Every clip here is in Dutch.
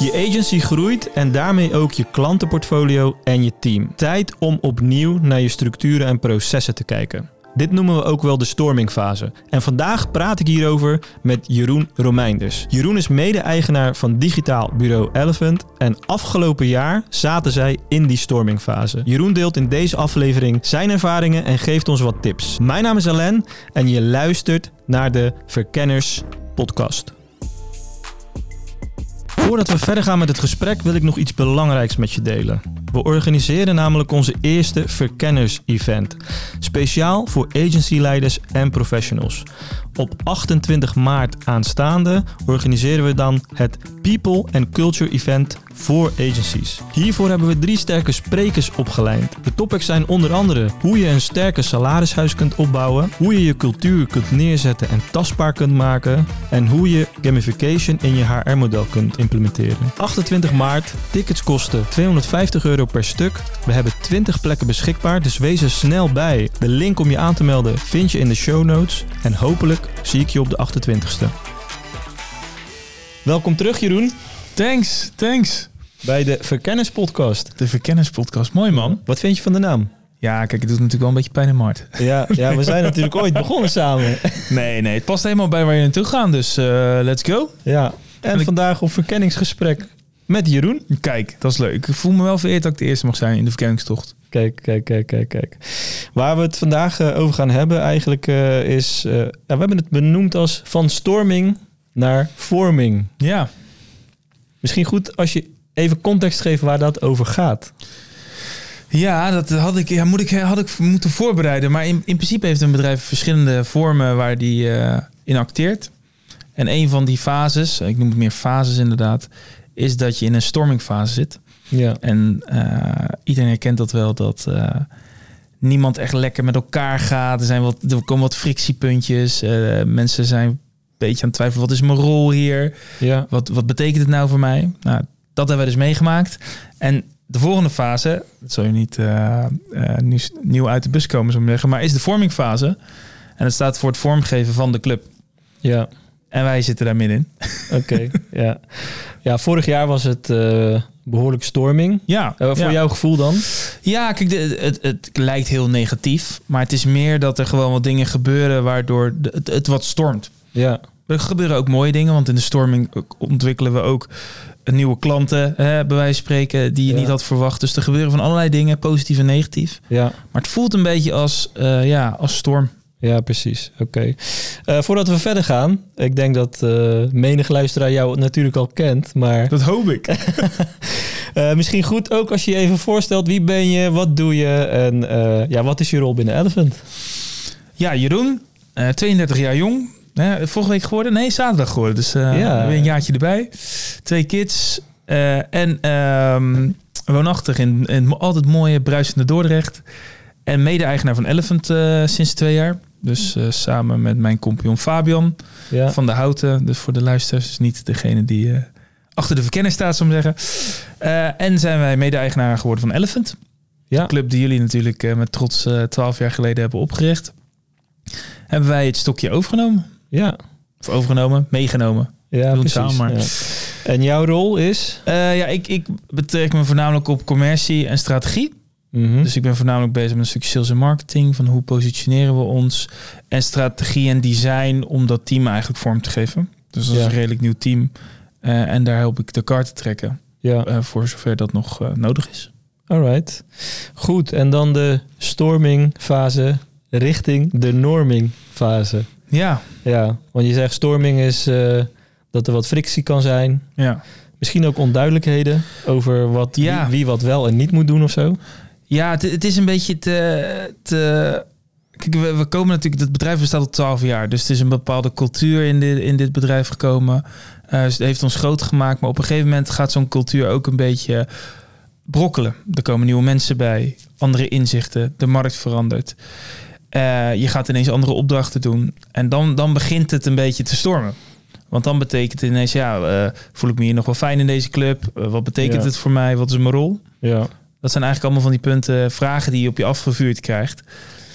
Je agency groeit en daarmee ook je klantenportfolio en je team. Tijd om opnieuw naar je structuren en processen te kijken. Dit noemen we ook wel de stormingfase. En vandaag praat ik hierover met Jeroen Romeinders. Jeroen is mede-eigenaar van digitaal bureau Elephant en afgelopen jaar zaten zij in die stormingfase. Jeroen deelt in deze aflevering zijn ervaringen en geeft ons wat tips. Mijn naam is Alain en je luistert naar de Verkenners podcast. Voordat we verder gaan met het gesprek wil ik nog iets belangrijks met je delen. We organiseren namelijk onze eerste verkenners-event. Speciaal voor agencyleiders en professionals. Op 28 maart aanstaande organiseren we dan het People and Culture Event voor agencies. Hiervoor hebben we drie sterke sprekers opgeleid. De topics zijn onder andere hoe je een sterke salarishuis kunt opbouwen, hoe je je cultuur kunt neerzetten en tastbaar kunt maken en hoe je gamification in je HR-model kunt implementeren. 28 maart, tickets kosten 250 euro per stuk. We hebben 20 plekken beschikbaar, dus wees er snel bij. De link om je aan te melden vind je in de show notes en hopelijk zie ik je op de 28ste. Welkom terug Jeroen Thanks, thanks. Bij de Verkennis podcast. De Verkennispodcast. Mooi man. Wat vind je van de naam? Ja, kijk, het doet natuurlijk wel een beetje pijn in mijn hart. Ja, ja we zijn natuurlijk ooit begonnen samen. Nee, nee, het past helemaal bij waar je naartoe gaat. Dus eh, let's go. Ja, en vandaag op verkenningsgesprek met Jeroen. Kijk, dat is leuk. Ik voel me wel vereerd dat ik de eerste mag zijn in de verkenningstocht. Kijk, kijk, kijk, kijk, kijk. Waar we het vandaag eh, over gaan hebben eigenlijk eh, is... we hebben het benoemd als van storming naar vorming. Ja. Misschien goed als je even context geeft waar dat over gaat. Ja, dat had ik, ja, moet ik, had ik moeten voorbereiden. Maar in, in principe heeft een bedrijf verschillende vormen waar die eh, in acteert. En een van die fases, ik noem het meer fases inderdaad, is dat je in een stormingfase zit. Ja. En eh, iedereen herkent dat wel, dat eh, niemand echt lekker met elkaar gaat. Er, zijn wat, er komen wat frictiepuntjes. Mensen zijn een beetje aan het twijfelen, wat is mijn rol hier? Ja. Wat, wat betekent het nou voor mij? Nou, dat hebben we dus meegemaakt. En de volgende fase, dat zal je niet eh, eh, nieuw uit de bus komen, zo maar zeggen, maar is de vormingfase. En dat staat voor het vormgeven van de club. Ja. En wij zitten daar middenin. Oké, ja. Ja, vorig jaar was het eh, behoorlijk storming. Ja, voor ja. jouw gevoel dan? Ja, kijk, de, het, het lijkt heel negatief. Maar het is meer dat er gewoon wat dingen gebeuren waardoor de- het, het wat stormt. Ja. Er gebeuren ook mooie dingen, want in de storming ontwikkelen we ook nieuwe klanten, hè, bij wijze van spreken, die je Ja. niet had verwacht. Dus er gebeuren van allerlei dingen, positief en negatief. Ja. Maar het voelt een beetje als, eh, ja, als storm. Ja, precies. Oké. Eh, voordat we verder gaan, ik denk dat eh menig luisteraar jou natuurlijk al kent, maar Dat hoop ik. misschien goed ook als je je even voorstelt wie ben je, wat doe je en ja, wat is je rol binnen Elephant? Ja, Jeroen, eh, 32 jaar jong. Hè, vorige week geworden? Nee, zaterdag geworden. Dus eh Ja. weer een jaartje erbij. Twee kids. eh, en ehm, woonachtig in, in altijd mooie, bruisende Dordrecht. En mede-eigenaar van Elephant eh, sinds twee jaar. Dus samen met mijn compagnon Fabian Ja. van de Houten. Dus voor de luisteraars, niet degene die achter de verkenner staat, zou ik zeggen. En zijn wij mede-eigenaar geworden van Elephant. Ja. De club die jullie natuurlijk met trots twaalf jaar geleden hebben opgericht. Hebben wij het stokje overgenomen. Ja. Of overgenomen, meegenomen. Ja, Doen precies. samen, maar- Ja. En jouw rol is? Eh, ja, ik, ik betrek me voornamelijk op commercie en strategie. Mhm. Dus ik ben voornamelijk bezig met een stukje sales en marketing. Van hoe positioneren we ons. En strategie en design om dat team eigenlijk vorm te geven. Dus dat is een redelijk nieuw team. Eh, en daar help ik de kaart te trekken. ja. eh, voor zover dat nog nodig is. Alright. Goed. En dan de stormingfase richting de normingfase. Ja, Ja, want je zegt storming is eh, dat er wat frictie kan zijn. ja. Misschien ook onduidelijkheden over wat, Ja. wie, wie wat wel en niet moet doen of zo. Ja, het, het is een beetje te... te kijk, we, we komen natuurlijk... Het bedrijf bestaat al 12 jaar. Dus het is een bepaalde cultuur in dit, in dit bedrijf gekomen. Eh, dus het heeft ons groot gemaakt. Maar op een gegeven moment gaat zo'n cultuur ook een beetje brokkelen. Er komen nieuwe mensen bij. Andere inzichten. De markt verandert. Eh, je gaat ineens andere opdrachten doen. En dan, dan begint het een beetje te stormen. Want dan betekent het ineens... Ja, eh, voel ik me hier nog wel fijn in deze club? Eh, wat betekent Ja. het voor mij? Wat is mijn rol? Ja. Dat zijn eigenlijk allemaal van die punten, vragen die je op je afgevuurd krijgt.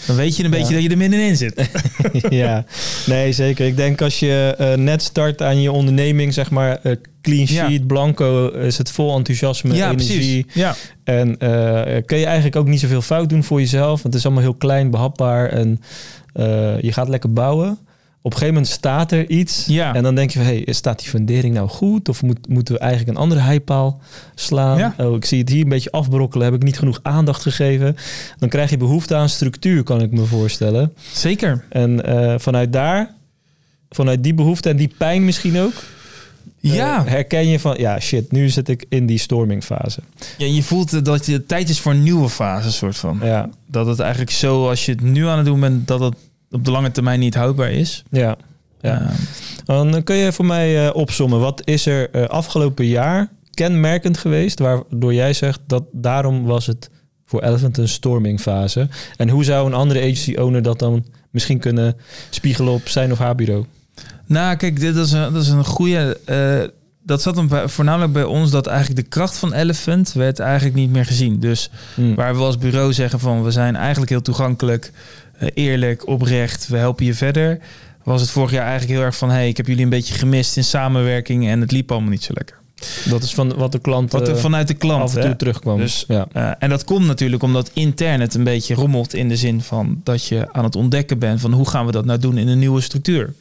Dan weet je een beetje dat je er middenin zit. ja, nee, zeker. Ik denk als je eh, net start aan je onderneming, zeg maar, eh, clean sheet, blanco, is het vol enthousiasme, ja, energie. precies. Ja. En eh, kun je eigenlijk ook niet zoveel fout doen voor jezelf. Want het is allemaal heel klein, behapbaar en eh, je gaat lekker bouwen. Op een gegeven moment staat er iets. Ja. En dan denk je van, hey, staat die fundering nou goed? Of moet, moeten we eigenlijk een andere heipaal slaan? Ja. Oh, ik zie het hier een beetje afbrokkelen. Heb ik niet genoeg aandacht gegeven? Dan krijg je behoefte aan structuur, kan ik me voorstellen. Zeker. En eh, vanuit daar, vanuit die behoefte en die pijn misschien ook... eh, Ja. herken je van, ja shit, nu zit ik in die stormingfase. ja, je voelt eh, dat het tijd is voor een nieuwe fase, soort van. Ja, Dat het eigenlijk zo, als je het nu aan het doen bent, dat het op de lange termijn niet houdbaar is. ja. Ja. Ehm, Dan kun je voor mij eh, opsommen. Wat is er eh, afgelopen jaar kenmerkend geweest... waardoor jij zegt dat daarom was het voor Elephant een stormingfase? En hoe zou een andere agency owner dat dan misschien kunnen spiegelen op zijn of haar bureau? Nou, kijk, dit is een, dat is een goede. eh, dat zat hem bij- voornamelijk bij ons dat eigenlijk de kracht van Elephant werd eigenlijk niet meer gezien. Dus Hmm. waar we als bureau zeggen van we zijn eigenlijk heel toegankelijk, eh, eerlijk, oprecht, we helpen je verder. Was het vorig jaar eigenlijk heel erg van hey, ik heb jullie een beetje gemist in samenwerking en het liep allemaal niet zo lekker. Dat is van wat de klant Wat er eh, vanuit de klant. af en hè? toe terugkwam. Dus, ja. Eh, en dat komt natuurlijk omdat intern het een beetje rommelt in de zin van dat je aan het ontdekken bent van hoe gaan we dat nou doen in een nieuwe structuur.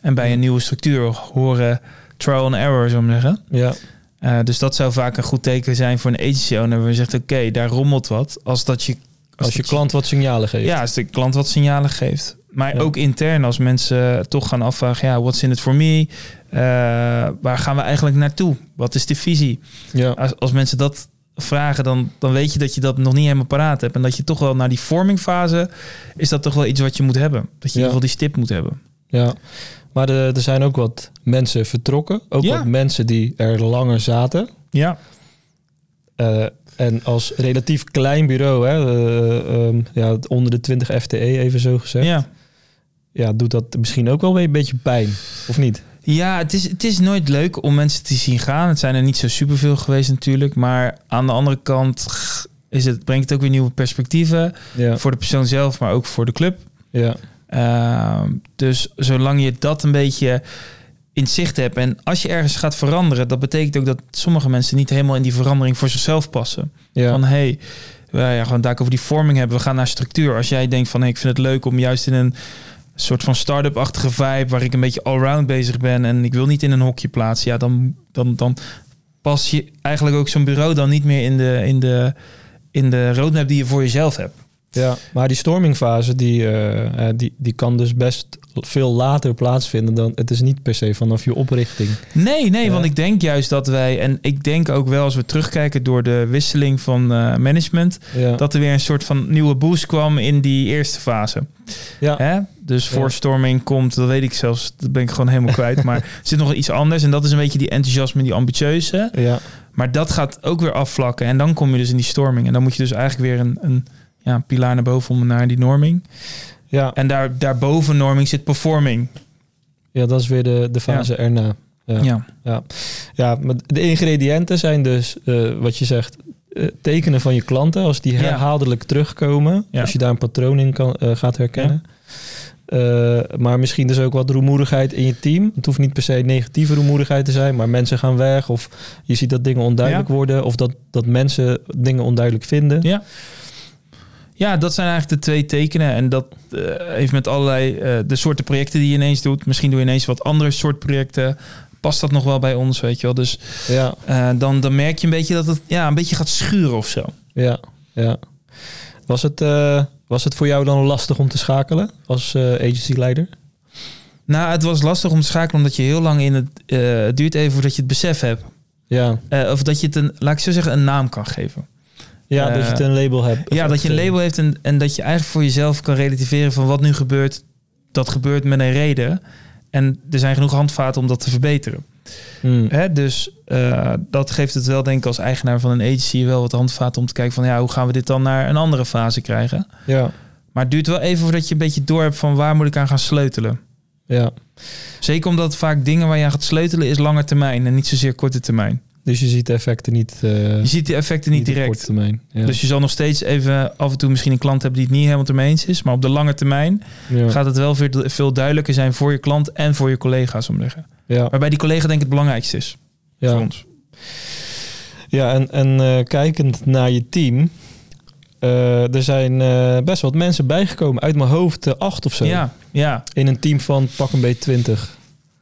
En bij een nieuwe structuur horen trial and error, zou ik zeggen. ja. Eh, dus dat zou vaak een goed teken zijn voor een agency owner. Waar je zegt, oké, daar rommelt wat. Als dat je... Als je dat klant wat signalen geeft. Ja, als de klant wat signalen geeft. Maar Ja. ook intern, als mensen toch gaan afvragen... ja, what's in it for me? Eh, waar gaan we eigenlijk naartoe? Wat is de visie? ja. Als, als mensen dat vragen, dan, dan weet je dat je dat nog niet helemaal paraat hebt. En dat je toch wel naar die vormingfase... is dat toch wel iets wat je moet hebben. Dat je in ieder geval die stip moet hebben. Ja, maar er, er zijn ook wat mensen vertrokken. Ook Ja. wat mensen die er langer zaten. Ja, Eh, en als relatief klein bureau, hè, ehm, ja, onder de 20 FTE even zo gezegd. Ja. ja. doet dat misschien ook wel weer een beetje pijn, of niet? Ja, het is, het is nooit leuk om mensen te zien gaan. Het zijn er niet zo superveel geweest natuurlijk. Maar aan de andere kant is het, brengt het ook weer nieuwe perspectieven. Ja, Voor de persoon zelf, maar ook voor de club. ja, Ehm, dus zolang je dat een beetje in zicht hebt. En als je ergens gaat veranderen, dat betekent ook dat sommige mensen niet helemaal in die verandering voor zichzelf passen. ja, Van hey, we ja, gewoon daar over die vorming hebben. We gaan naar structuur. Als jij denkt van hey, ik vind het leuk om juist in een soort van start-up-achtige vibe, waar ik een beetje allround bezig ben en ik wil niet in een hokje plaatsen, ja, dan, dan, dan pas je eigenlijk ook zo'n bureau dan niet meer in de, in de, in de roadmap die je voor jezelf hebt. Ja. Maar die stormingfase, die, eh, eh, die, die kan dus best veel later plaatsvinden dan... Het is niet per se vanaf je oprichting. Nee, nee, Ja. want ik denk juist dat wij, en ik denk ook wel als we terugkijken door de wisseling van eh, management, Ja, dat er weer een soort van nieuwe boost kwam in die eerste fase. ja, Hè? Dus voorstorming komt, dat weet ik zelfs, dat ben ik gewoon helemaal kwijt. Maar er zit nog iets anders en dat is een beetje die enthousiasme, die ambitieuze. ja, Maar dat gaat ook weer afvlakken en dan kom je dus in die storming. En dan moet je dus eigenlijk weer een, een ja, pilaar naar boven om naar die norming. ja, En daar, daarboven norming zit performing. ja, dat is weer de, de fase erna. Ja. Ja. Ja, ja maar de ingrediënten zijn dus, eh, wat je zegt, eh, tekenen van je klanten. Als die herhaaldelijk terugkomen. Ja. Als je daar een patroon in kan, eh, gaat herkennen. Maar misschien dus ook wat rumoerigheid in je team. Het hoeft niet per se negatieve rumoerigheid te zijn. Maar mensen gaan weg. Of je ziet dat dingen onduidelijk Ja. worden. Of dat, dat mensen dingen onduidelijk vinden. Ja. Ja, dat zijn eigenlijk de twee tekenen. En dat eh, heeft met allerlei eh, de soorten projecten die je ineens doet. Misschien doe je ineens wat andere soort projecten. Past dat nog wel bij ons, weet je wel? Dus Ja, eh, dan, dan merk je een beetje dat het ja, een beetje gaat schuren of zo. ja, ja. Was het, was het voor jou dan lastig om te schakelen als agency-leider? Nou, het was lastig om te schakelen omdat je heel lang in het... het duurt even voordat je het besef hebt. Ja, of dat je het een, laat ik zo zeggen, een naam kan geven. Ja Eh, dat je het een label hebt. Ja, dat je een label heeft en, en dat je eigenlijk voor jezelf kan relativeren van wat nu gebeurt. Dat gebeurt met een reden. En er zijn genoeg handvaten om dat te verbeteren. Hmm. Hè? Dus eh, dat geeft het wel, denk ik, als eigenaar van een agency wel wat handvaten om te kijken van ja, hoe gaan we dit dan naar een andere fase krijgen. Ja, Maar het duurt wel even voordat je een beetje door hebt van waar moet ik aan gaan sleutelen. ja. Zeker omdat vaak dingen waar je aan gaat sleutelen is lange termijn en niet zozeer korte termijn. Dus je ziet de effecten niet, eh Je ziet die effecten niet direct. termijn. Ja. Dus je zal nog steeds even af en toe misschien een klant hebben die het niet helemaal ermee eens is. Maar op de lange termijn ja. gaat het wel veel, veel duidelijker zijn voor je klant en voor je collega's om te zeggen. ja. Waarbij die collega denk ik het belangrijkste is. Ja. voor ons. Ja, en, en eh, kijkend naar je team. eh, er zijn best wat mensen bijgekomen. Uit mijn hoofd acht of zo. Ja, ja. In een team van pak een beetje 20.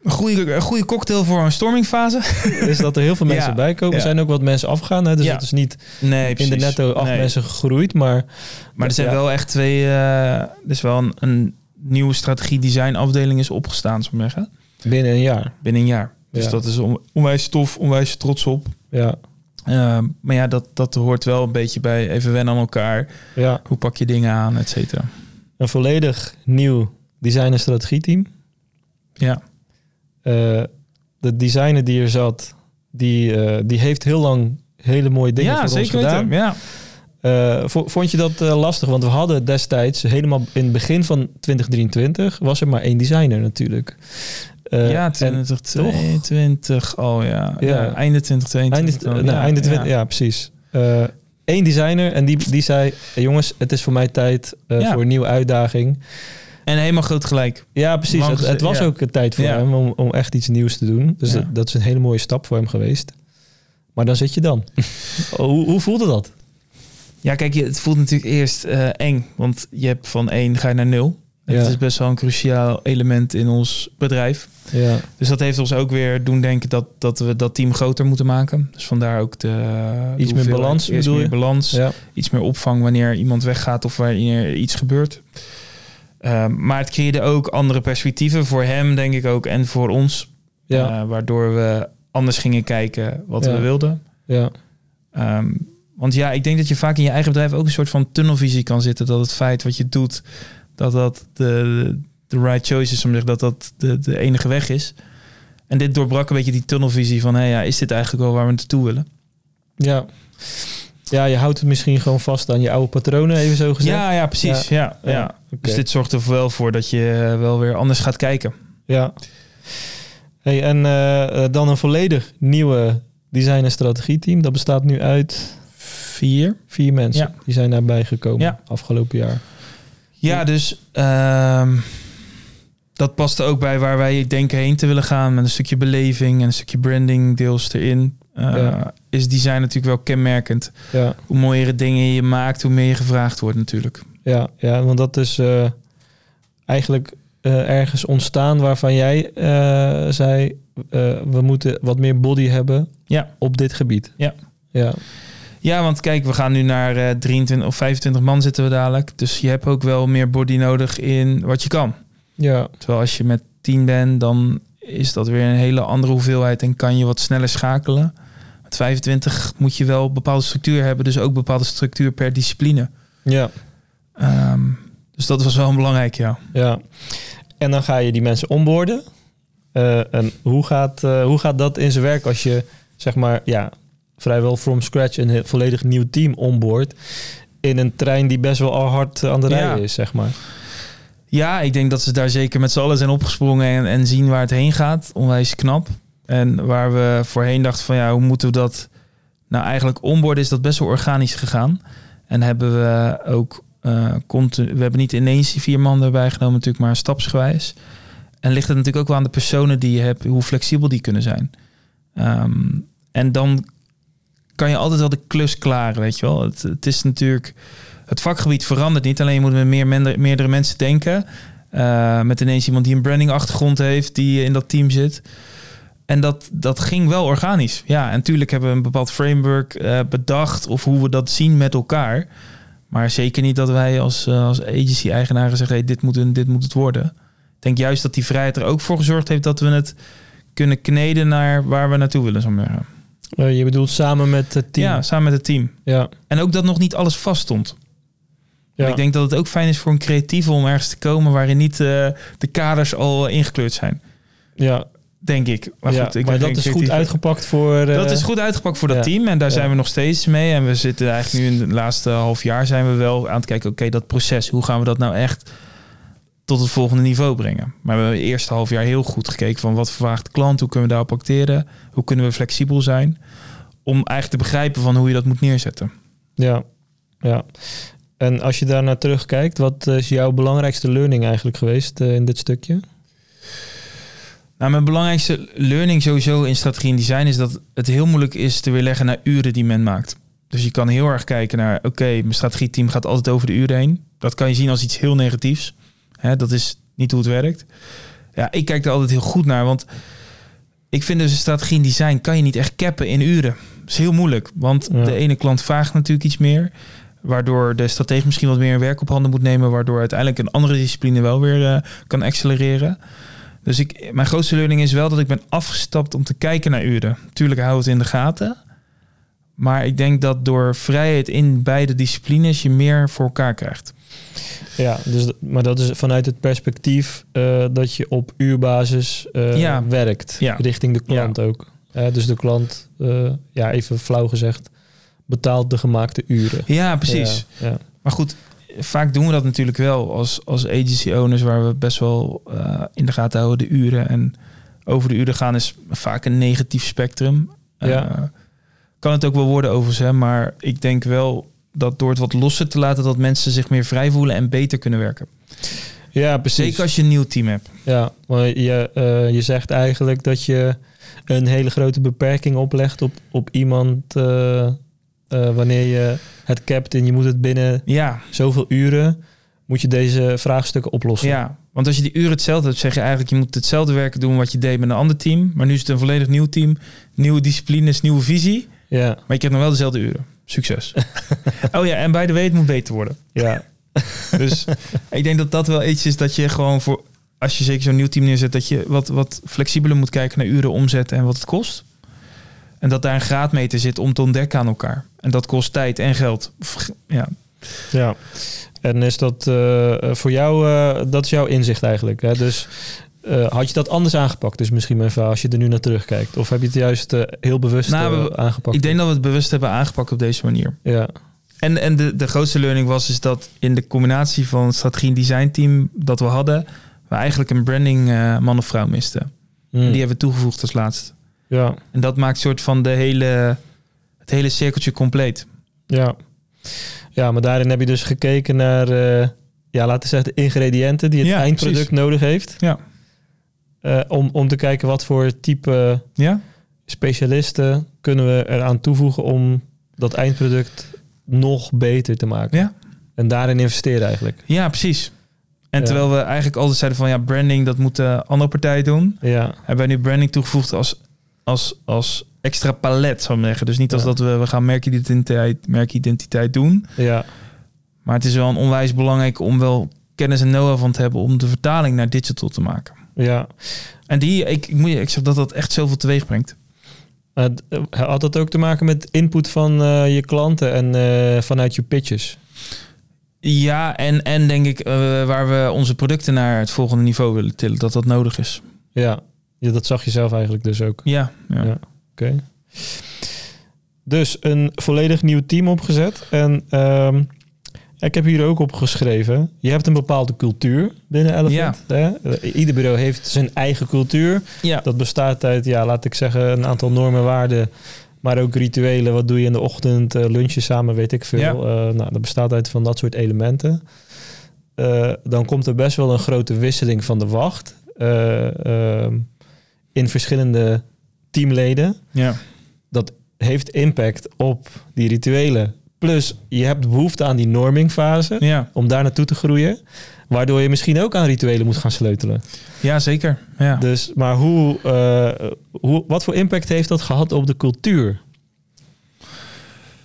Een goede, een goede cocktail voor een stormingfase. Is dat er heel veel mensen Ja, bij komen. Er zijn ook wat mensen afgegaan. Hè? Dus Ja. het is niet Nee, in de netto acht Nee. mensen gegroeid. Maar Maar er zijn wel echt twee... eh, er is wel een, een nieuwe strategie design afdeling is opgestaan, zou ik zeggen. binnen een jaar. Binnen een jaar. Dus dat is on, onwijs tof, onwijs trots op. Ja, Ehm, maar ja, dat, dat hoort wel een beetje bij even wennen aan elkaar. ja. Hoe pak je dingen aan, et cetera. Een volledig nieuw design- en strategieteam. Ja. Eh, de designer die er zat, die, eh, die heeft heel lang hele mooie dingen ja, voor zeker ons gedaan. weten. Ja. Vo- vond je dat lastig? Want we hadden destijds, helemaal in het begin van 2023, was er maar één designer natuurlijk. Ja, en 2022 al, ja. ja. Ja. Einde 2022. Einde, dan. nou, ja, einde ja. 20 ja. precies. Eén designer en die, die zei, "Hey, jongens, het is voor mij tijd voor een nieuwe uitdaging. En helemaal groot gelijk. Ja, precies. Lang Het, het was ja. ook een tijd voor Ja. hem om, om echt iets nieuws te doen. Dus Ja. dat, dat is een hele mooie stap voor hem geweest. Maar dan zit je dan. hoe, hoe voelde dat? Ja, kijk, je- het voelt natuurlijk eerst eh, eng. Want je hebt van 1 ga je naar 0. En Ja. Dat is best wel een cruciaal element in ons bedrijf. Ja, Dus dat heeft ons ook weer doen denken dat, dat we dat team groter moeten maken. Dus vandaar ook de... de meer balans, Iets bedoel meer je? balans. ja, Iets meer opvang wanneer iemand weggaat of wanneer iets gebeurt. Ehm, maar het creëerde ook andere perspectieven voor hem, denk ik ook, en voor ons. ja, Eh, waardoor we anders gingen kijken wat Ja. we wilden. ja, Ehm, want ja, ik denk dat je vaak in je eigen bedrijf ook een soort van tunnelvisie kan zitten. Dat het feit wat je doet, dat dat de, de right choice is, om te zeggen, dat dat de, de enige weg is. En dit doorbrak een beetje die tunnelvisie van, hé, ja, is dit eigenlijk wel waar we naartoe willen? ja. Ja, je houdt het misschien gewoon vast aan je oude patronen, even zo gezegd. Ja, ja, precies. Ja. Ja. Dus dit zorgt er wel voor dat je eh, wel weer anders gaat kijken. Ja. Hey, en eh, eh, dan een volledig nieuwe design- en strategieteam. Dat bestaat nu uit Vier. vier mensen. Ja. Die zijn daarbij gekomen Ja. afgelopen jaar. Ja, dus ehm, dat past ook bij waar wij denken heen te willen gaan. Met een stukje beleving en een stukje branding deels erin. Eh, Ja. Is design natuurlijk wel kenmerkend. Ja, Hoe mooiere dingen je maakt, hoe meer je gevraagd wordt natuurlijk. ja, ja want dat is eh, eigenlijk eh, ergens ontstaan waarvan jij zei... we moeten wat meer body hebben Ja. op dit gebied. Ja. Ja, Ja, want kijk, we gaan nu naar eh 23 of 25 man zitten we dadelijk. Dus je hebt ook wel meer body nodig in wat je kan. ja, Terwijl als je met 10 bent, dan is dat weer een hele andere hoeveelheid en kan je wat sneller schakelen. Met 25 moet je wel bepaalde structuur hebben, dus ook bepaalde structuur per discipline. ja, Ehm, dus dat was wel belangrijk, ja. ja. En dan ga je die mensen onboorden. Eh, en hoe gaat, eh, hoe gaat dat in zijn werk als je, zeg maar, ja, vrijwel from scratch een volledig nieuw team onboord in een trein die best wel al hard aan de Ja. rijden is, zeg maar. Ja, ik denk dat ze daar zeker met z'n allen zijn opgesprongen en, en zien waar het heen gaat. Onwijs knap. En waar we voorheen dachten van ja, hoe moeten we dat... Nou, eigenlijk onboard is dat best wel organisch gegaan. En hebben we ook eh continu... We hebben niet ineens die vier man erbij genomen natuurlijk, maar stapsgewijs. En ligt het natuurlijk ook wel aan de personen die je hebt, hoe flexibel die kunnen zijn. Ehm, en dan kan je altijd wel de klus klaren, weet je wel. Het, het is natuurlijk... Het vakgebied verandert niet. Alleen je moet met meer, meerdere mensen denken. Eh, met ineens iemand die een branding achtergrond heeft, die in dat team zit. En dat, dat ging wel organisch. Ja, en natuurlijk hebben we een bepaald framework eh, bedacht of hoe we dat zien met elkaar. Maar zeker niet dat wij als, eh, als agency-eigenaren zeggen: hey, dit, moet een, dit moet het worden. Ik denk juist dat die vrijheid er ook voor gezorgd heeft dat we het kunnen kneden naar waar we naartoe willen. Zo maar je bedoelt samen met het team. Ja, samen met het team. ja. En ook dat nog niet alles vast stond. Ja. En ik denk dat het ook fijn is voor een creatieve om ergens te komen waarin niet eh, de kaders al ingekleurd zijn. ja. Denk ik. Maar, ja, goed, ik maar ben dat is goed uitgepakt voor... eh, Dat is goed uitgepakt voor dat ja. team. En daar Ja. zijn we nog steeds mee. En we zitten eigenlijk nu in het laatste half jaar zijn we wel aan het kijken. Oké, dat proces. Hoe gaan we dat nou echt tot het volgende niveau brengen? Maar we hebben het eerste half jaar heel goed gekeken van wat verwacht de klant? Hoe kunnen we daarop acteren? Hoe kunnen we flexibel zijn? Om eigenlijk te begrijpen van hoe je dat moet neerzetten. Ja, ja. En als je daar naar terugkijkt, wat is jouw belangrijkste learning eigenlijk geweest eh, in dit stukje? Nou, mijn belangrijkste learning sowieso in strategie en design is dat het heel moeilijk is te weerleggen naar uren die men maakt. Dus je kan heel erg kijken naar, oké, mijn strategieteam gaat altijd over de uren heen. Dat kan je zien als iets heel negatiefs. Hè, dat is niet hoe het werkt. Ja, ik kijk er altijd heel goed naar, want ik vind dus een strategie en design kan je niet echt cappen in uren. Dat is heel moeilijk, want Ja. de ene klant vraagt natuurlijk iets meer, waardoor de stratege misschien wat meer werk op handen moet nemen, waardoor uiteindelijk een andere discipline wel weer eh, kan accelereren. Dus ik, mijn grootste learning is wel dat ik ben afgestapt om te kijken naar uren. Tuurlijk hou het in de gaten. Maar ik denk dat door vrijheid in beide disciplines je meer voor elkaar krijgt. Ja, dus, maar dat is vanuit het perspectief eh, dat je op uurbasis eh, Ja. werkt. Ja. Richting de klant ook. Dus de klant, eh, ja, even flauw gezegd, betaalt de gemaakte uren. Ja, precies. Maar goed, vaak doen we dat natuurlijk wel als, als agency owners, waar we best wel eh, in de gaten houden de uren. En over de uren gaan is vaak een negatief spectrum. Eh, Ja. kan het ook wel worden overigens, hè, maar ik denk wel dat door het wat losser te laten, dat mensen zich meer vrij voelen en beter kunnen werken. ja, precies. Zeker als je een nieuw team hebt. Ja, maar je, eh, je zegt eigenlijk dat je een hele grote beperking oplegt op, op iemand eh, wanneer je het capt en je moet het binnen Ja, zoveel uren, moet je deze vraagstukken oplossen. ja, want als je die uren hetzelfde hebt, zeg je eigenlijk je moet hetzelfde werk doen wat je deed met een ander team. Maar nu is het een volledig nieuw team, nieuwe disciplines, nieuwe visie. ja, Maar je krijgt nog wel dezelfde uren. Succes. oh ja, en bij de way, het moet beter worden. ja. Dus ik denk dat dat wel iets is dat je gewoon voor, als je zeker zo'n nieuw team neerzet, dat je wat, wat flexibeler moet kijken naar uren omzetten en wat het kost. En dat daar een graadmeter zit om te ontdekken aan elkaar. En dat kost tijd en geld. Ja, Ja, en is dat eh, voor jou, eh, dat is jouw inzicht eigenlijk. Hè? Dus eh, had je dat anders aangepakt? Dus misschien mijn vraag, als je er nu naar terugkijkt. Of heb je het juist heel bewust Nou, we- aangepakt? ik denk dat we het bewust hebben aangepakt op deze manier. Ja, En, en de, de grootste learning was is dat in de combinatie van het strategie en design team dat we hadden, we eigenlijk een branding man of vrouw misten. Hmm. Die hebben we toegevoegd als laatst. ja, En dat maakt soort van de hele, het hele cirkeltje compleet. ja. Ja, maar daarin heb je dus gekeken naar, eh, ja, laten we zeggen, de ingrediënten die het Ja, eindproduct precies. nodig heeft. Ja. Eh, om, om te kijken wat voor type Ja? specialisten kunnen we eraan toevoegen om dat eindproduct nog beter te maken. Ja. En daarin investeren eigenlijk. Ja, precies. En Ja. terwijl we eigenlijk altijd zeiden van ja, branding dat moeten andere partijen doen, Ja, hebben wij nu branding toegevoegd als, als, als extra palet, zou ik zeggen. Dus niet als Ja. dat we, we gaan merkidentiteit, merkidentiteit doen. ja, Maar het is wel een onwijs belangrijk om wel kennis en know-how van te hebben om de vertaling naar digital te maken. ja. En die, ik, ik, moet je, ik zeg dat dat echt zoveel teweeg brengt. Uh, d- uh, had dat ook te maken met input van eh, je klanten en eh, vanuit je pitches? Ja, en, en denk ik eh, waar we onze producten naar het volgende niveau willen tillen, dat dat nodig is. Ja. ja, dat zag je zelf eigenlijk dus ook. Ja, ja. Ja. Oké. Dus een volledig nieuw team opgezet. En ehm, ik heb hier ook op geschreven. Je hebt een bepaalde cultuur binnen Elephant. Hè? Ieder bureau heeft zijn eigen cultuur. ja. Dat bestaat uit, ja, laat ik zeggen, een aantal normen, waarden. Maar ook rituelen. Wat doe je in de ochtend? eh, lunchen samen, weet ik veel. Ja. Eh, nou, dat bestaat uit van dat soort elementen. Eh, dan komt er best wel een grote wisseling van de wacht. eh, ehm, in verschillende teamleden. ja. Dat heeft impact op die rituelen. Plus, je hebt behoefte aan die normingfase. ja. Om daar naartoe te groeien. Waardoor je misschien ook aan rituelen moet gaan sleutelen. Ja, zeker. Ja. Dus, maar hoe, eh, hoe, wat voor impact heeft dat gehad op de cultuur?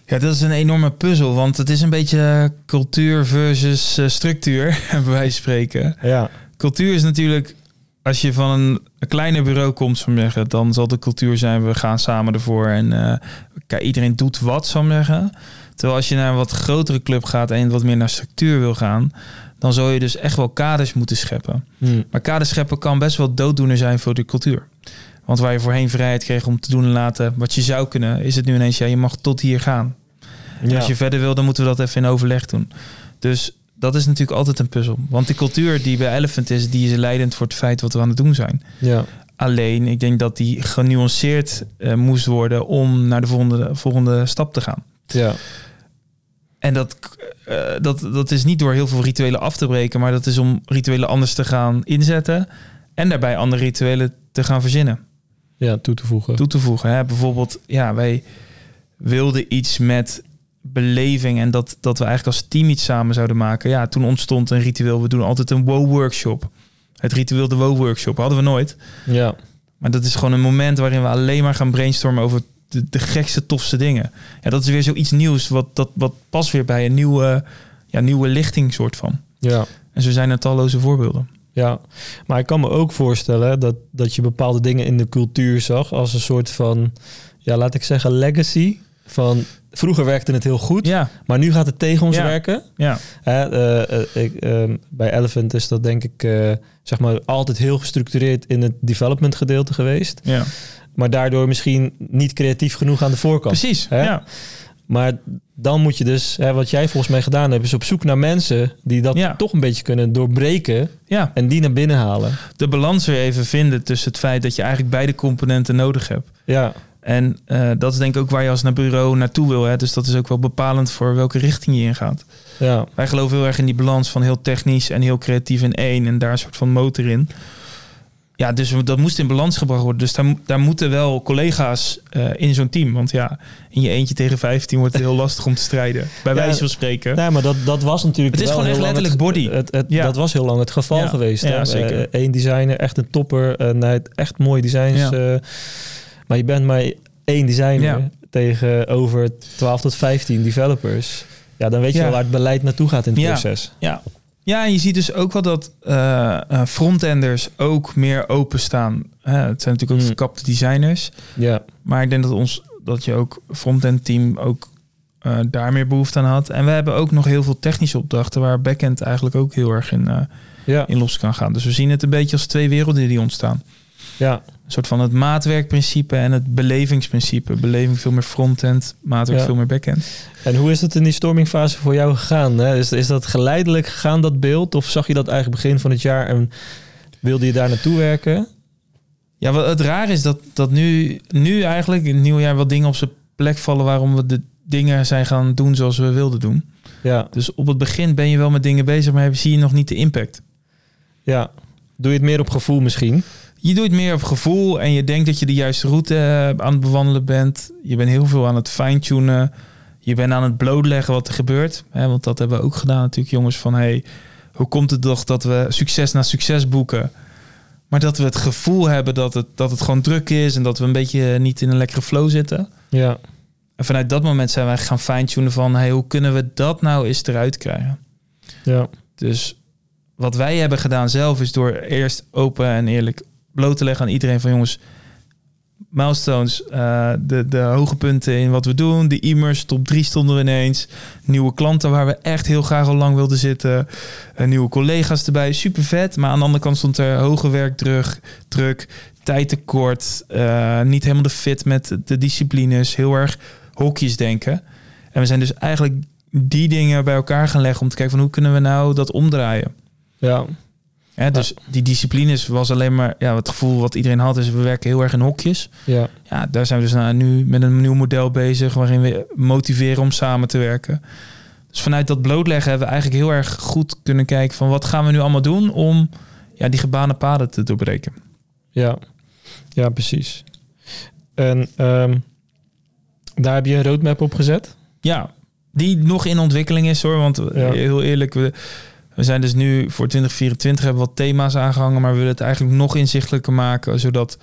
ja, dat is een enorme puzzel, want het is een beetje cultuur versus eh, structuur, bij wijze van spreken. Ja, Cultuur is natuurlijk, als je van een, een kleiner bureau komt, ik zeggen, dan zal de cultuur zijn, we gaan samen ervoor en eh, kijk, iedereen doet wat, zou ik zeggen. Terwijl als je naar een wat grotere club gaat en wat meer naar structuur wil gaan, dan zou je dus echt wel kaders moeten scheppen. Hm. Maar kaders scheppen kan best wel dooddoener zijn voor de cultuur. Want waar je voorheen vrijheid kreeg om te doen en laten wat je zou kunnen, is het nu ineens, ja, je mag tot hier gaan. En. Als je verder wil, dan moeten we dat even in overleg doen. Dus dat is natuurlijk altijd een puzzel. Want die cultuur die bij Elephant is, die is leidend voor het feit wat we aan het doen zijn. ja. Alleen, ik denk dat die genuanceerd eh, moest worden om naar de volgende, volgende stap te gaan. ja. En dat, eh, dat, dat is niet door heel veel rituelen af te breken, maar dat is om rituelen anders te gaan inzetten. En daarbij andere rituelen te gaan verzinnen, Ja, toe te voegen. toe te voegen. Hè? Bijvoorbeeld, ja, wij wilden iets met beleving en dat, dat we eigenlijk als team iets samen zouden maken. Ja, toen ontstond een ritueel. We doen altijd een wow-workshop. Het ritueel de wow-workshop hadden we nooit. Ja, Maar dat is gewoon een moment waarin we alleen maar gaan brainstormen over de, de gekste, tofste dingen. Ja, dat is weer zoiets nieuws wat, dat, wat past weer bij een nieuwe, ja, nieuwe lichting soort van. ja. En zo zijn er talloze voorbeelden. Ja, maar ik kan me ook voorstellen dat, dat je bepaalde dingen in de cultuur zag als een soort van, ja, laat ik zeggen, legacy. Van vroeger werkte het heel goed, Ja, maar nu gaat het tegen ons Ja. werken. ja, Hè, eh, eh, ik, ehm, bij Elephant is dat denk ik eh, zeg maar altijd heel gestructureerd in het development gedeelte geweest. ja. Maar daardoor misschien niet creatief genoeg aan de voorkant. precies. Hè? Ja. Maar dan moet je dus, hè, wat jij volgens mij gedaan hebt, is op zoek naar mensen die dat Ja. toch een beetje kunnen doorbreken ja, en die naar binnen halen. de balans weer even vinden tussen het feit dat je eigenlijk beide componenten nodig hebt. Ja, En eh, dat is denk ik ook waar je als naar bureau naartoe wil. Hè? Dus dat is ook wel bepalend voor welke richting je ingaat. ja, Wij geloven heel erg in die balans van heel technisch en heel creatief in één. En daar een soort van motor in. Ja, dus dat moest in balans gebracht worden. Dus daar, daar moeten wel collega's eh, in zo'n team. Want ja, in je eentje tegen 15 wordt het heel lastig om te strijden. Bij Ja, wijze van spreken. Nee, maar dat, dat was natuurlijk. Het is gewoon echt letterlijk het- body. Het, het, Ja. Dat was heel lang het geval Ja. geweest. Ja, hè. zeker. Ja. eh, maar je bent maar één designer Ja. tegenover 12 tot 15 developers. Ja, dan weet je Ja. wel waar het beleid naartoe gaat in het Ja. proces. Ja. ja, en je ziet dus ook wel dat eh, frontenders ook meer openstaan. Hè, het zijn natuurlijk ook Mm. verkapte designers. Ja, Maar ik denk dat, ons, dat je ook frontend team ook eh, daar meer behoefte aan had. En we hebben ook nog heel veel technische opdrachten waar backend eigenlijk ook heel erg in, ja, in los kan gaan. Dus we zien het een beetje als twee werelden die ontstaan. ja. Een soort van het maatwerkprincipe en het belevingsprincipe. Beleving veel meer frontend, maatwerk Ja. veel meer backend. En hoe is het in die stormingfase voor jou gegaan? Hè? Is, is dat geleidelijk gegaan, dat beeld? Of zag je dat eigenlijk begin van het jaar en wilde je daar naartoe werken? Ja, wat het raar is dat, dat nu, nu eigenlijk in het nieuwe jaar wel dingen op zijn plek vallen waarom we de dingen zijn gaan doen zoals we wilden doen. Ja, Dus op het begin ben je wel met dingen bezig, maar zie je nog niet de impact. ja. Doe je het meer op gevoel misschien? Je doet meer op gevoel en je denkt dat je de juiste route eh, aan het bewandelen bent. Je bent heel veel aan het fine-tunen. Je bent aan het blootleggen wat er gebeurt. Hè, want dat hebben we ook gedaan natuurlijk, jongens. Van hey, hoe komt het toch dat we succes na succes boeken? Maar dat we het gevoel hebben dat het, dat het gewoon druk is... en dat we een beetje niet in een lekkere flow zitten. Ja, En vanuit dat moment zijn wij gaan fine-tunen van... Hey, hoe kunnen we dat nou eens eruit krijgen? ja, Dus wat wij hebben gedaan zelf is door eerst open en eerlijk bloot te leggen aan iedereen van jongens, milestones, eh, de, de hoge punten in wat we doen, de e-mails, top 3 stonden we ineens, nieuwe klanten waar we echt heel graag al lang wilden zitten, eh, nieuwe collega's erbij, super vet. Maar aan de andere kant stond er hoge werkdruk, druk, tijdtekort, eh, niet helemaal de fit met de disciplines, heel erg hokjes denken. En we zijn dus eigenlijk die dingen bij elkaar gaan leggen om te kijken van hoe kunnen we nou dat omdraaien. ja, Hè, dus die disciplines was alleen maar ja, het gevoel wat iedereen had is we werken heel erg in hokjes. ja, Ja, daar zijn we dus nou nu met een nieuw model bezig waarin we motiveren om samen te werken. Dus vanuit dat blootleggen hebben we eigenlijk heel erg goed kunnen kijken van wat gaan we nu allemaal doen om ja, die gebaande paden te doorbreken. ja, ja, precies. En ehm, daar heb je een roadmap op gezet? Ja, die nog in ontwikkeling is hoor. Want Ja. heel eerlijk, we, we zijn dus nu voor 2024 hebben we wat thema's aangehangen, maar we willen het eigenlijk nog inzichtelijker maken, zodat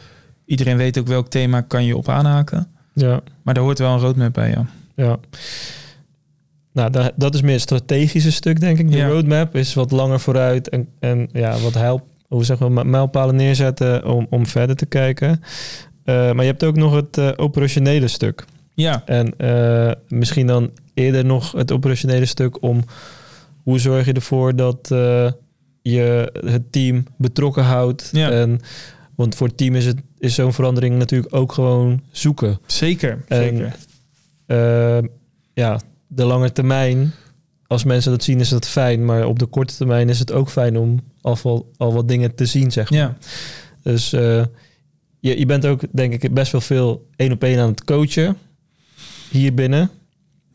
iedereen weet ook welk thema kan je op aanhaken. Ja, Maar daar hoort wel een roadmap bij, ja. ja. Nou, da- dat is meer het strategische stuk, denk ik. De Ja. roadmap is wat langer vooruit en, en ja, wat help, hoe zeggen we, mijlpalen neerzetten om, om verder te kijken. Eh, maar je hebt ook nog het eh, operationele stuk. Ja, En eh, misschien dan eerder nog het operationele stuk om hoe zorg je ervoor dat eh, je het team betrokken houdt. Ja. En, want voor het team is, het, is zo'n verandering natuurlijk ook gewoon zoeken. zeker. En- zeker. Eh, ja, de lange termijn, als mensen dat zien, is dat fijn. Maar op de korte termijn is het ook fijn om al, al wat dingen te zien, zeg maar. Ja, Dus eh, je, je bent ook, denk ik, best wel veel één op één aan het coachen hier binnen.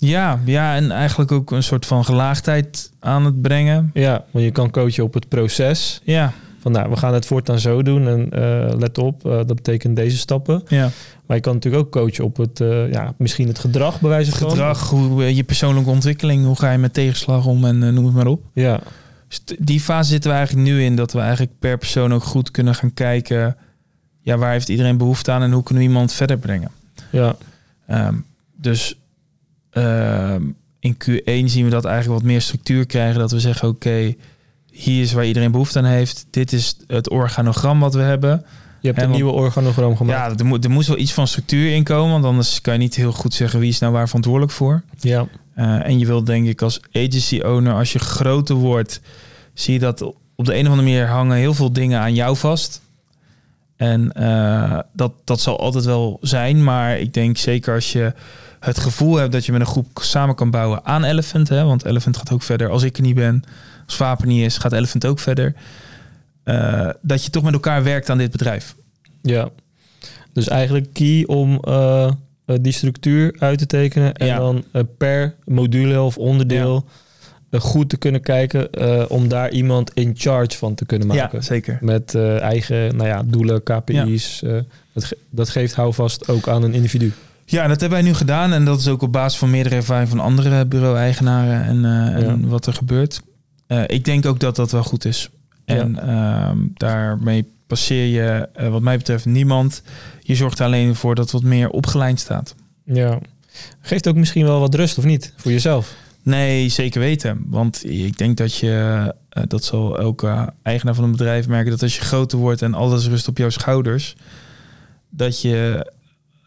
Ja, ja, en eigenlijk ook een soort van gelaagdheid aan het brengen. Ja, want je kan coachen op het proces Ja, Van nou, we gaan het voortaan zo doen en eh, let op, eh, dat betekent deze stappen. Ja. Maar je kan natuurlijk ook coachen op het, eh, ja, misschien het gedrag bij wijze van. Gedrag, hoe, je persoonlijke ontwikkeling, hoe ga je met tegenslag om en noem het maar op. Ja, Dus die fase zitten we eigenlijk nu in, dat we eigenlijk per persoon ook goed kunnen gaan kijken, ja, waar heeft iedereen behoefte aan en hoe kunnen we iemand verder brengen. ja, Ehm, dus ehm, in Q1 zien we dat eigenlijk wat meer structuur krijgen. Dat we zeggen, oké, hier is waar iedereen behoefte aan heeft. Dit is het organogram wat we hebben. je hebt En een nieuwe organogram gemaakt. Ja, er, moet, er moest wel iets van structuur in komen. Want anders kan je niet heel goed zeggen wie is nou waar verantwoordelijk voor. Ja, Eh, en je wilt denk ik als agency owner, als je groter wordt, zie je dat op de een of andere manier hangen heel veel dingen aan jou vast. En eh, dat, dat zal altijd wel zijn. Maar ik denk zeker als je het gevoel hebt dat je met een groep samen kan bouwen aan Elephant. Hè, want Elephant gaat ook verder. Als ik er niet ben, als Vapen niet is, gaat Elephant ook verder. Eh, dat je toch met elkaar werkt aan dit bedrijf. ja. Dus eigenlijk key om eh, eh, die structuur uit te tekenen en Ja. dan per module of onderdeel goed te kunnen kijken om daar iemand in charge van te kunnen maken. zeker. Met eigen nou ja, doelen, KPI's. dat, ge- dat geeft houvast ook aan een individu. Ja, dat hebben wij nu gedaan. En dat is ook op basis van meerdere ervaring van andere bureau-eigenaren en, eh, en Ja. wat er gebeurt. Eh, ik denk ook dat dat wel goed is. En ehm, daarmee passeer je, eh, wat mij betreft, niemand. Je zorgt er alleen voor dat het wat meer opgeleid staat. Ja. Geeft ook misschien wel wat rust, of niet? Voor jezelf. Nee, zeker weten. Want ik denk dat je, dat zal elke eigenaar van een bedrijf merken, dat als je groter wordt en alles rust op jouw schouders, dat je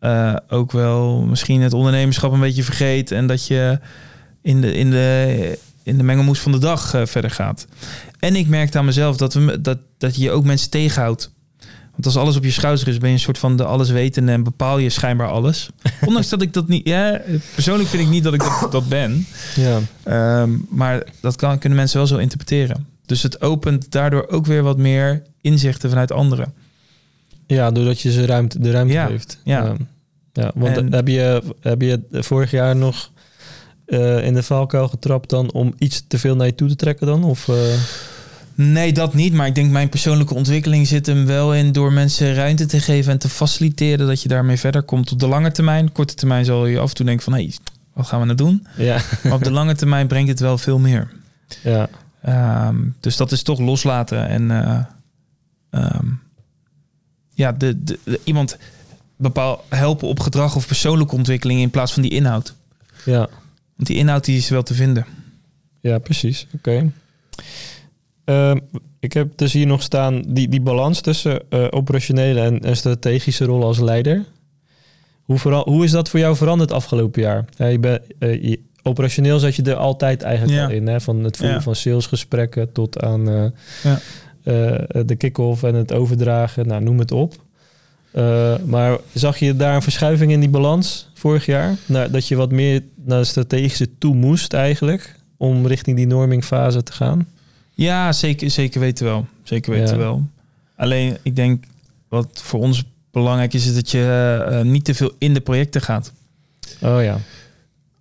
eh, ook wel misschien het ondernemerschap een beetje vergeet en dat je in de, in de, in de mengelmoes van de dag eh, verder gaat. En ik merkte aan mezelf dat, we, dat, dat je ook mensen tegenhoudt. Want als alles op je schouders is, ben je een soort van de alleswetende en bepaal je schijnbaar alles. Ondanks dat ik dat niet... Ja, persoonlijk vind ik niet dat ik dat, dat ben. Ja. Ehm, maar dat kan, kunnen mensen wel zo interpreteren. Dus het opent daardoor ook weer wat meer inzichten vanuit anderen. Ja, doordat je ze ruimte, de ruimte Ja, geeft. ja. ja. Ja, want En- heb, je, heb je vorig jaar nog eh, in de valkuil getrapt dan om iets te veel naar je toe te trekken dan? Of, eh, Nee, dat niet. Maar ik denk mijn persoonlijke ontwikkeling zit hem wel in door mensen ruimte te geven en te faciliteren dat je daarmee verder komt op de lange termijn. Korte termijn zal je af en toe denken van hé, hey, wat gaan we nou doen? ja, Maar op de lange termijn brengt het wel veel meer. ja, Ehm, dus dat is toch loslaten en eh, ehm, ja, de, de, de- iemand bepaal helpen op gedrag of persoonlijke ontwikkeling in plaats van die inhoud. ja, Want die inhoud die is wel te vinden. ja, precies. Oké. Ehm, ik heb dus hier nog staan die, die balans tussen eh, operationele en, en strategische rol als leider. Hoe, vera- hoe is dat voor jou veranderd afgelopen jaar? Ja, je bent, eh, je- operationeel zat je er altijd eigenlijk Ja. al in. Hè? Van het voeren Ja. van salesgesprekken tot aan Ja. eh, de kick-off en het overdragen. Nou, noem het op. Eh, maar zag je daar een verschuiving in die balans vorig jaar? Nou, dat je wat meer naar de strategische toe moest eigenlijk... om richting die normingfase te gaan? Ja, zeker, zeker weten wel. Zeker weten Ja. wel. Alleen, ik denk wat voor ons belangrijk is, is dat je eh, niet te veel in de projecten gaat. Oh ja,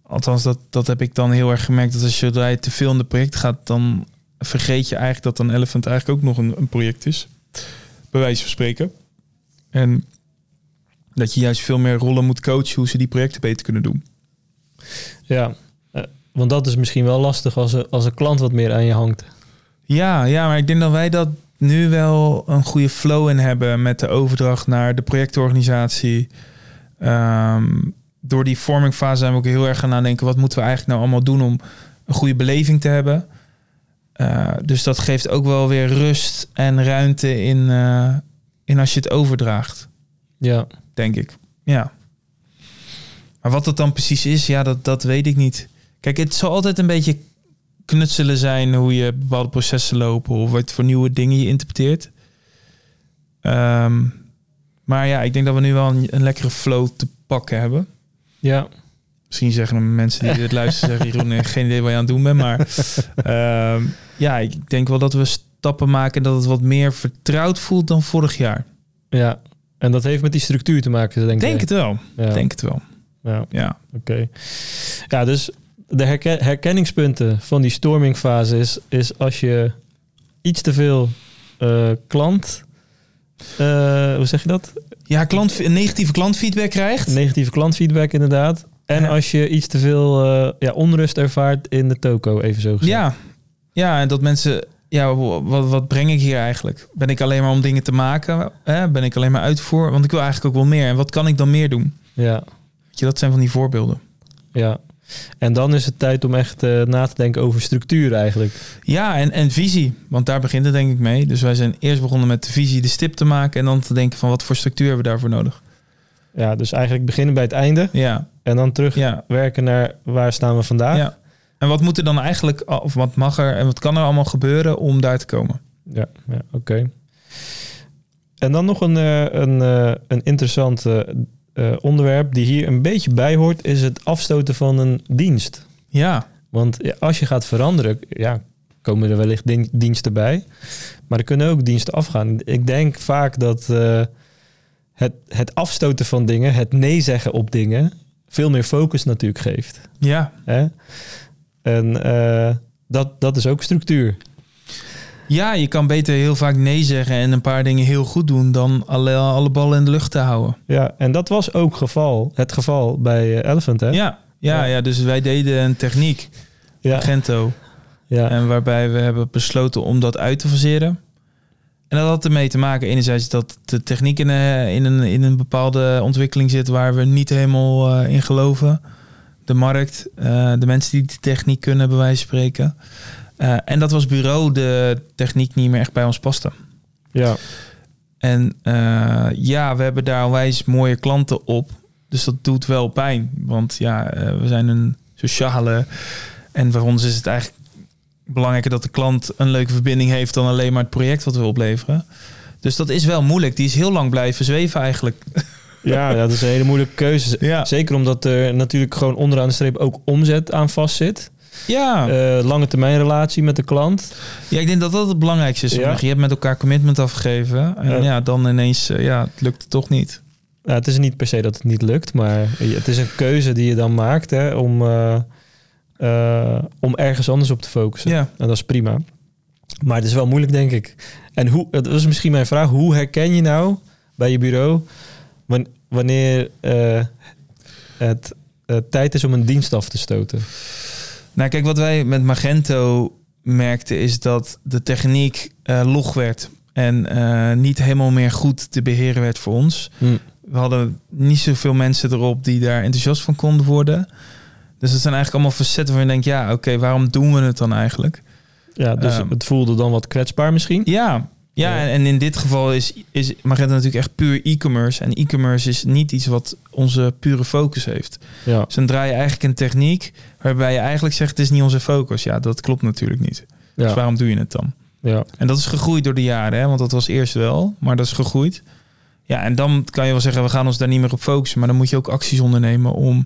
Althans, dat, dat heb ik dan heel erg gemerkt. Dat als je je te veel in de project gaat, dan vergeet je eigenlijk dat een Elephant eigenlijk ook nog een, een project is. Bij wijze van spreken. En dat je juist veel meer rollen moet coachen hoe ze die projecten beter kunnen doen. ja. Eh, want dat is misschien wel lastig als een, als een klant wat meer aan je hangt. Ja, ja, maar ik denk dat wij dat nu wel een goede flow in hebben met de overdracht naar de projectorganisatie. Ehm, door die vormingfase zijn we ook heel erg gaan nadenken, wat moeten we eigenlijk nou allemaal doen om een goede beleving te hebben. Eh, dus dat geeft ook wel weer rust en ruimte in, eh, in als je het overdraagt, Ja, denk ik. Ja. Maar wat dat dan precies is, ja, dat, dat weet ik niet. Kijk, het zal altijd een beetje knutselen zijn hoe je bepaalde processen lopen of wat voor nieuwe dingen je interpreteert. Ehm, maar ja, ik denk dat we nu wel een, een lekkere flow te pakken hebben. ja, Misschien zeggen de mensen die dit luisteren, zeggen Jeroen, eh, geen idee wat je aan het doen bent. Maar ehm, ja, ik denk wel dat we stappen maken dat het wat meer vertrouwd voelt dan vorig jaar. ja. En dat heeft met die structuur te maken, denk Ik denk het wel. Ja, Denk het wel. Ja, Ja. oké. Ja, dus de herken- herkenningspunten van die stormingfase is, is als je iets te veel eh, klant... eh, hoe zeg je dat? Ja, klant, negatieve klantfeedback krijgt. Negatieve klantfeedback inderdaad. En Ja. als je iets te veel eh, ja, onrust ervaart in de toko, even zo gezegd. Ja. ja, en dat mensen... Ja, wat, wat breng ik hier eigenlijk? Ben ik alleen maar om dingen te maken? Hè? Ben ik alleen maar uitvoer? Want ik wil eigenlijk ook wel meer. En wat kan ik dan meer doen? Ja, Weet je, dat zijn van die voorbeelden. ja. En dan is het tijd om echt eh, na te denken over structuur eigenlijk. Ja, en, en visie. Want daar begint het denk ik mee. Dus wij zijn eerst begonnen met de visie, de stip te maken. En dan te denken van wat voor structuur hebben we daarvoor nodig. Ja, dus eigenlijk beginnen bij het einde Ja, en dan terug ja, werken naar waar staan we vandaag. ja. En wat moet er dan eigenlijk, of wat mag er en wat kan er allemaal gebeuren om daar te komen? Ja, ja oké. En dan nog een, eh, een, eh, een interessant eh, onderwerp die hier een beetje bij hoort, is het afstoten van een dienst. Ja, Want als je gaat veranderen, ja, komen er wellicht dien- diensten bij. Maar er kunnen ook diensten afgaan. Ik denk vaak dat het, het afstoten van dingen, het nee zeggen op dingen, veel meer focus natuurlijk geeft. ja. Hè? En eh, dat, dat is ook structuur. Ja, je kan beter heel vaak nee zeggen en een paar dingen heel goed doen dan alle, alle ballen in de lucht te houden. Ja, en dat was ook geval, het geval bij eh, Elephant, hè? Ja, ja, Ja. ja, dus wij deden een techniek, ja, Gento, ja, en waarbij we hebben besloten om dat uit te faseren. En dat had ermee te maken, enerzijds dat de techniek in, een- in, een, in een bepaalde ontwikkeling zit waar we niet helemaal eh, in geloven. De markt, eh, de mensen die die techniek kunnen, bij wijze van spreken. Eh, en dat was bureau de techniek niet meer echt bij ons paste. ja, En eh, ja, we hebben daar onwijs mooie klanten op. Dus dat doet wel pijn. Want ja, eh, we zijn een sociale. En voor ons is het eigenlijk belangrijker dat de klant een leuke verbinding heeft dan alleen maar het project wat we opleveren. Dus dat is wel moeilijk. Die is heel lang blijven zweven eigenlijk. ja, dat is een hele moeilijke keuze. Ja, Zeker omdat er natuurlijk gewoon onderaan de streep ook omzet aan vastzit. ja. Eh, lange termijn relatie met de klant. ja ik denk dat dat het belangrijkste is. Ja. Je hebt met elkaar commitment afgegeven. En Ja. ja, dan ineens, eh, ja, het lukt toch niet. Ja, het is niet per se dat het niet lukt, maar het is een keuze die je dan maakt hè, om, eh, eh, om ergens anders op te focussen. Ja. En dat is prima. Maar het is wel moeilijk, denk ik. En hoe, dat is misschien mijn vraag, hoe herken je nou bij je bureau wan- wanneer eh, het eh, tijd is om een dienst af te stoten? Nou, kijk, wat wij met Magento merkten is dat de techniek log werd en niet helemaal meer goed te beheren werd voor ons. Hm. We hadden niet zoveel mensen erop die daar enthousiast van konden worden. Dus dat zijn eigenlijk allemaal facetten waar je denkt, ja, oké, waarom doen we het dan eigenlijk? Ja, dus Ehm. het voelde dan wat kwetsbaar misschien. Ja, ja. En, en in dit geval is, is Magento natuurlijk echt puur e-commerce. En e-commerce is niet iets wat onze pure focus heeft. Ja, Dus dan draai je eigenlijk een techniek waarbij je eigenlijk zegt, het is niet onze focus. Ja, dat klopt natuurlijk niet. Dus waarom doe je het dan? ja, En dat is gegroeid door de jaren, hè? want dat was eerst wel, maar dat is gegroeid. Ja, en dan kan je wel zeggen, we gaan ons daar niet meer op focussen. Maar dan moet je ook acties ondernemen om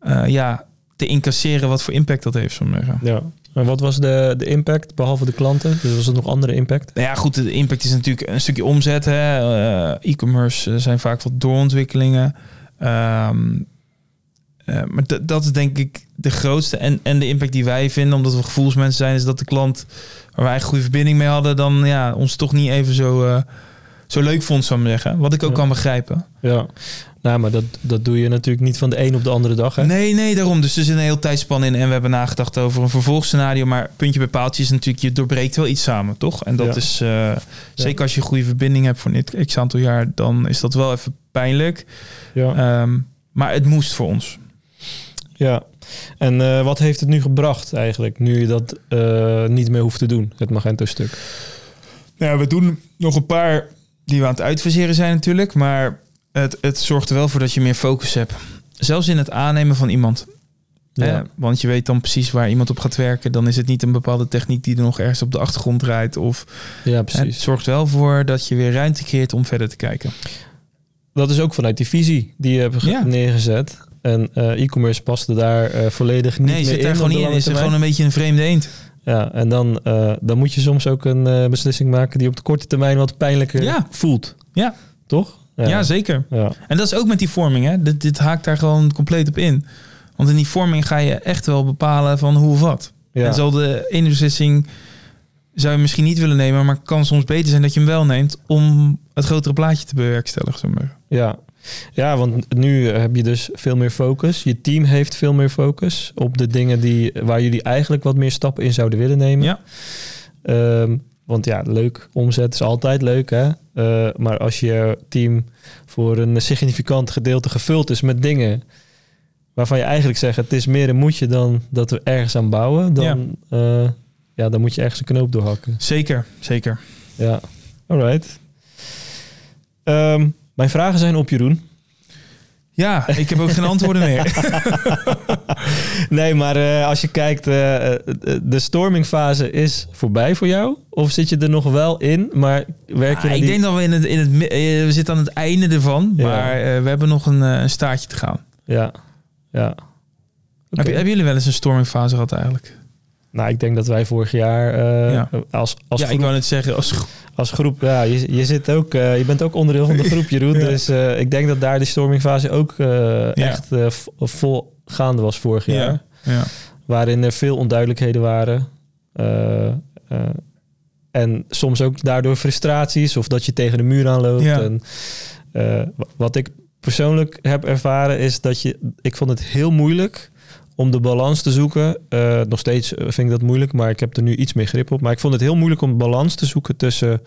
eh, ja, te incasseren wat voor impact dat heeft. Zo maar zeggen. ja. En wat was de, de impact, behalve de klanten? Dus was er nog andere impact? Nou ja, goed, de impact is natuurlijk een stukje omzet. hè. Eh, E-commerce eh, zijn vaak wat doorontwikkelingen. Ehm, eh, maar dat is denk ik de grootste. En, en de impact die wij vinden, omdat we gevoelsmensen zijn, is dat de klant waar wij een goede verbinding mee hadden, dan ja, ons toch niet even zo, zo leuk vond, zou ik zeggen. Wat ik ook Ja. kan begrijpen. Ja. Nou, maar dat, dat doe je natuurlijk niet van de een op de andere dag, hè? Nee, nee, daarom. Dus er zit een heel tijdspan in. En we hebben nagedacht over een vervolgscenario. Maar puntje bij paaltje is natuurlijk, je doorbreekt wel iets samen, toch? En dat Ja. is, eh, zeker als je een goede verbinding hebt voor een x aantal jaar, dan is dat wel even pijnlijk. Ja. Ehm, maar het moest voor ons. ja. En eh, wat heeft het nu gebracht eigenlijk, nu je dat eh, niet meer hoeft te doen, het Magento-stuk? Nou, we doen nog een paar die we aan het uitfaseren zijn natuurlijk. Maar het, het zorgt er wel voor dat je meer focus hebt. Zelfs in het aannemen van iemand. Ja. Hè? Want je weet dan precies waar iemand op gaat werken. Dan is het niet een bepaalde techniek die er nog ergens op de achtergrond draait. Of ja, het precies. zorgt wel voor dat je weer ruimte creëert om verder te kijken. Dat is ook vanuit die visie die je hebt Ja. neergezet. En eh, e-commerce paste daar eh, volledig niet Nee, meer zit daar gewoon niet in. Is er gewoon een beetje een vreemde eend. Ja, en dan, eh, dan moet je soms ook een eh, beslissing maken die op de korte termijn wat pijnlijker Ja. voelt. Ja. Toch? Ja, zeker. Ja. En dat is ook met die vorming. Hè? Dit, dit haakt daar gewoon compleet op in. Want in die vorming ga je echt wel bepalen van hoe of wat. Ja. En zal de ene beslissing zou je misschien niet willen nemen, maar het kan soms beter zijn dat je hem wel neemt om het grotere plaatje te bewerkstelligen. Zeg maar. Ja. Ja, want nu heb je dus veel meer focus. Je team heeft veel meer focus op de dingen die, waar jullie eigenlijk wat meer stappen in zouden willen nemen. Ja. Ehm, want ja, leuk, omzet is altijd leuk, hè? Eh, maar als je team voor een significant gedeelte gevuld is met dingen waarvan je eigenlijk zegt het is meer een moetje dan dat we ergens aan bouwen, dan, ja. ja, dan moet je ergens een knoop doorhakken. Zeker, zeker. Ja, alright. Um, mijn vragen zijn op, Jeroen. Ja, ik heb ook geen antwoorden meer. nee, maar uh, als je kijkt, uh, de stormingfase is voorbij voor jou? Of zit je er nog wel in, maar werk je ah, Ik die... denk dat we in het, in het... We zitten aan het einde ervan, ja. maar uh, we hebben nog een, een, staartje te gaan. Ja, ja. Okay. Heb, hebben jullie wel eens een stormingfase gehad eigenlijk? Nou, ik denk dat wij vorig jaar ja. als, als Ja, ik wou net zeggen, als als groep, ja, je, je, zit ook, uh, je bent ook onderdeel van de groep, Jeroen. ja. Dus uh, ik denk dat daar de stormingfase ook uh, ja. echt vol gaande was vorig jaar. Ja. Waarin er veel onduidelijkheden waren. en soms ook daardoor frustraties of dat je tegen de muur aanloopt. En, wat ik persoonlijk heb ervaren is dat je, ik vond het heel moeilijk om de balans te zoeken. Uh, nog steeds vind ik dat moeilijk, maar ik heb er nu iets meer grip op. Maar ik vond het heel moeilijk om balans te zoeken tussen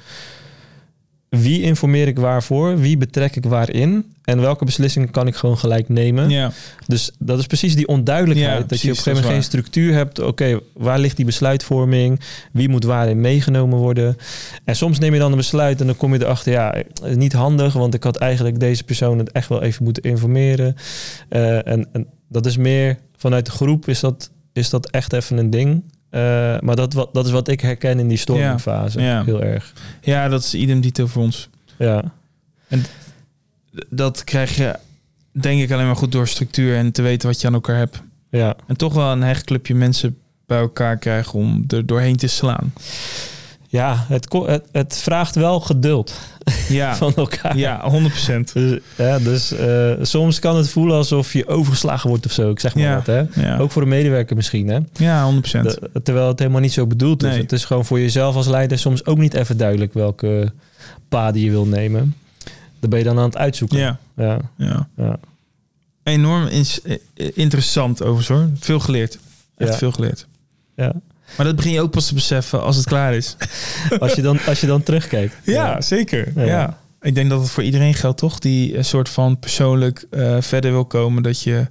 wie informeer ik waarvoor, wie betrek ik waarin en welke beslissingen kan ik gewoon gelijk nemen. Ja. Dus dat is precies die onduidelijkheid. Ja, dat precies, je op een gegeven moment geen structuur hebt. Oké, waar ligt die besluitvorming? Wie moet waarin meegenomen worden? En soms neem je dan een besluit en dan kom je erachter, ja, niet handig, want ik had eigenlijk deze persoon het echt wel even moeten informeren. Uh, en, en dat is meer vanuit de groep is dat, is dat echt even een ding. Uh, maar dat, wat, dat is wat ik herken in die stormingfase. Ja, ja. Heel erg. Ja, dat is idem dito voor ons. Ja. En dat krijg je denk ik alleen maar goed door structuur en te weten wat je aan elkaar hebt. Ja. En toch wel een hecht clubje mensen bij elkaar krijgen om er doorheen te slaan. Ja, het, het, het vraagt wel geduld ja. van elkaar. Ja, 100%. Dus, ja, dus uh, soms kan het voelen alsof je overgeslagen wordt of zo. Ik zeg maar Ja. wat, hè. Ja. Ook voor een medewerker misschien, hè. Ja, 100%. De- terwijl het helemaal niet zo bedoeld is. Het is gewoon voor jezelf als leider soms ook niet even duidelijk welke paden je wil nemen. Dan ben je dan aan het uitzoeken. Ja, Ja, ja. ja. Enorm eh, interessant overigens hoor. Veel geleerd. Echt veel geleerd. ja. Maar dat begin je ook pas te beseffen als het klaar is. Als, je dan, als je dan terugkijkt. zeker. Ja. Ja. Ik denk dat het voor iedereen geldt, toch? Die een soort van persoonlijk eh, verder wil komen. Dat je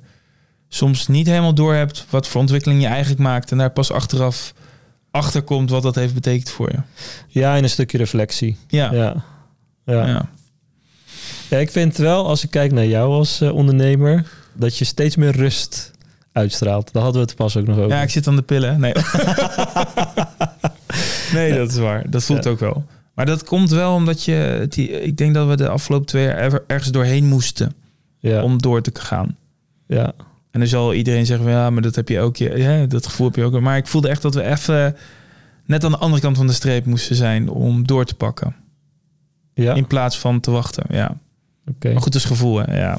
soms niet helemaal door hebt wat voor ontwikkeling je eigenlijk maakt. En daar pas achteraf achter komt wat dat heeft betekend voor je. Ja, en een stukje reflectie. Ja. Ja. Ja. ja. Ja, ik vind wel, als ik kijk naar jou als eh, ondernemer, dat je steeds meer rust uitstraalt. Daar hadden we het pas ook nog over. Ja, ik zit aan de pillen. Nee. nee, dat is waar. Dat voelt Ja. ook wel. Maar dat komt wel omdat je... Die, ik denk dat we de afgelopen twee jaar er- ergens doorheen moesten ja. om door te gaan. ja. En dan zal iedereen zeggen, van, ja, maar dat heb je ook. Ja, dat gevoel heb je ook. Maar ik voelde echt dat we even net aan de andere kant van de streep moesten zijn om door te pakken. ja. In plaats van te wachten. Ja. Oké. Maar goed, dat is gevoel, hè. Ja.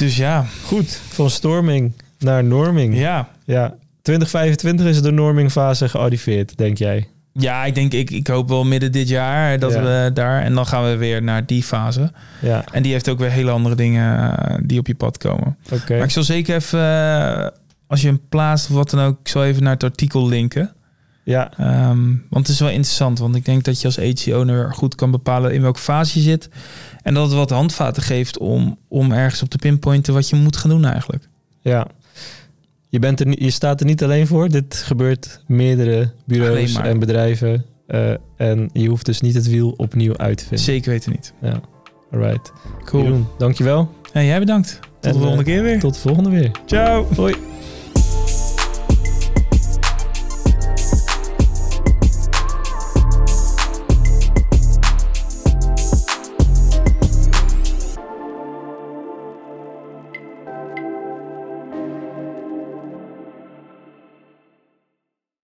Dus ja. Goed. Van storming naar norming. Ja. Ja. 2025 is de normingfase gearriveerd, denk jij? Ja, ik denk, ik, ik hoop wel midden dit jaar dat Ja. we daar... En dan gaan we weer naar die fase. Ja. En die heeft ook weer hele andere dingen eh, die op je pad komen. Oké. Maar ik zal zeker even, eh, als je hem plaatst of wat dan ook... Ik zal even naar het artikel linken. Ja. Ehm, want het is wel interessant, want ik denk dat je als agency-owner goed kan bepalen in welke fase je zit. En dat het wat handvaten geeft om, om ergens op te pinpointen wat je moet gaan doen eigenlijk. Ja. Je, bent er, je staat er niet alleen voor. Dit gebeurt meerdere bureaus en bedrijven. Eh, en je hoeft dus niet het wiel opnieuw uit te vinden. Zeker weten niet. Ja. Alright. Cool. Jeroen, dankjewel. Hey, jij bedankt. Tot En, de volgende eh, keer weer. Tot de volgende weer. Ciao. Hoi.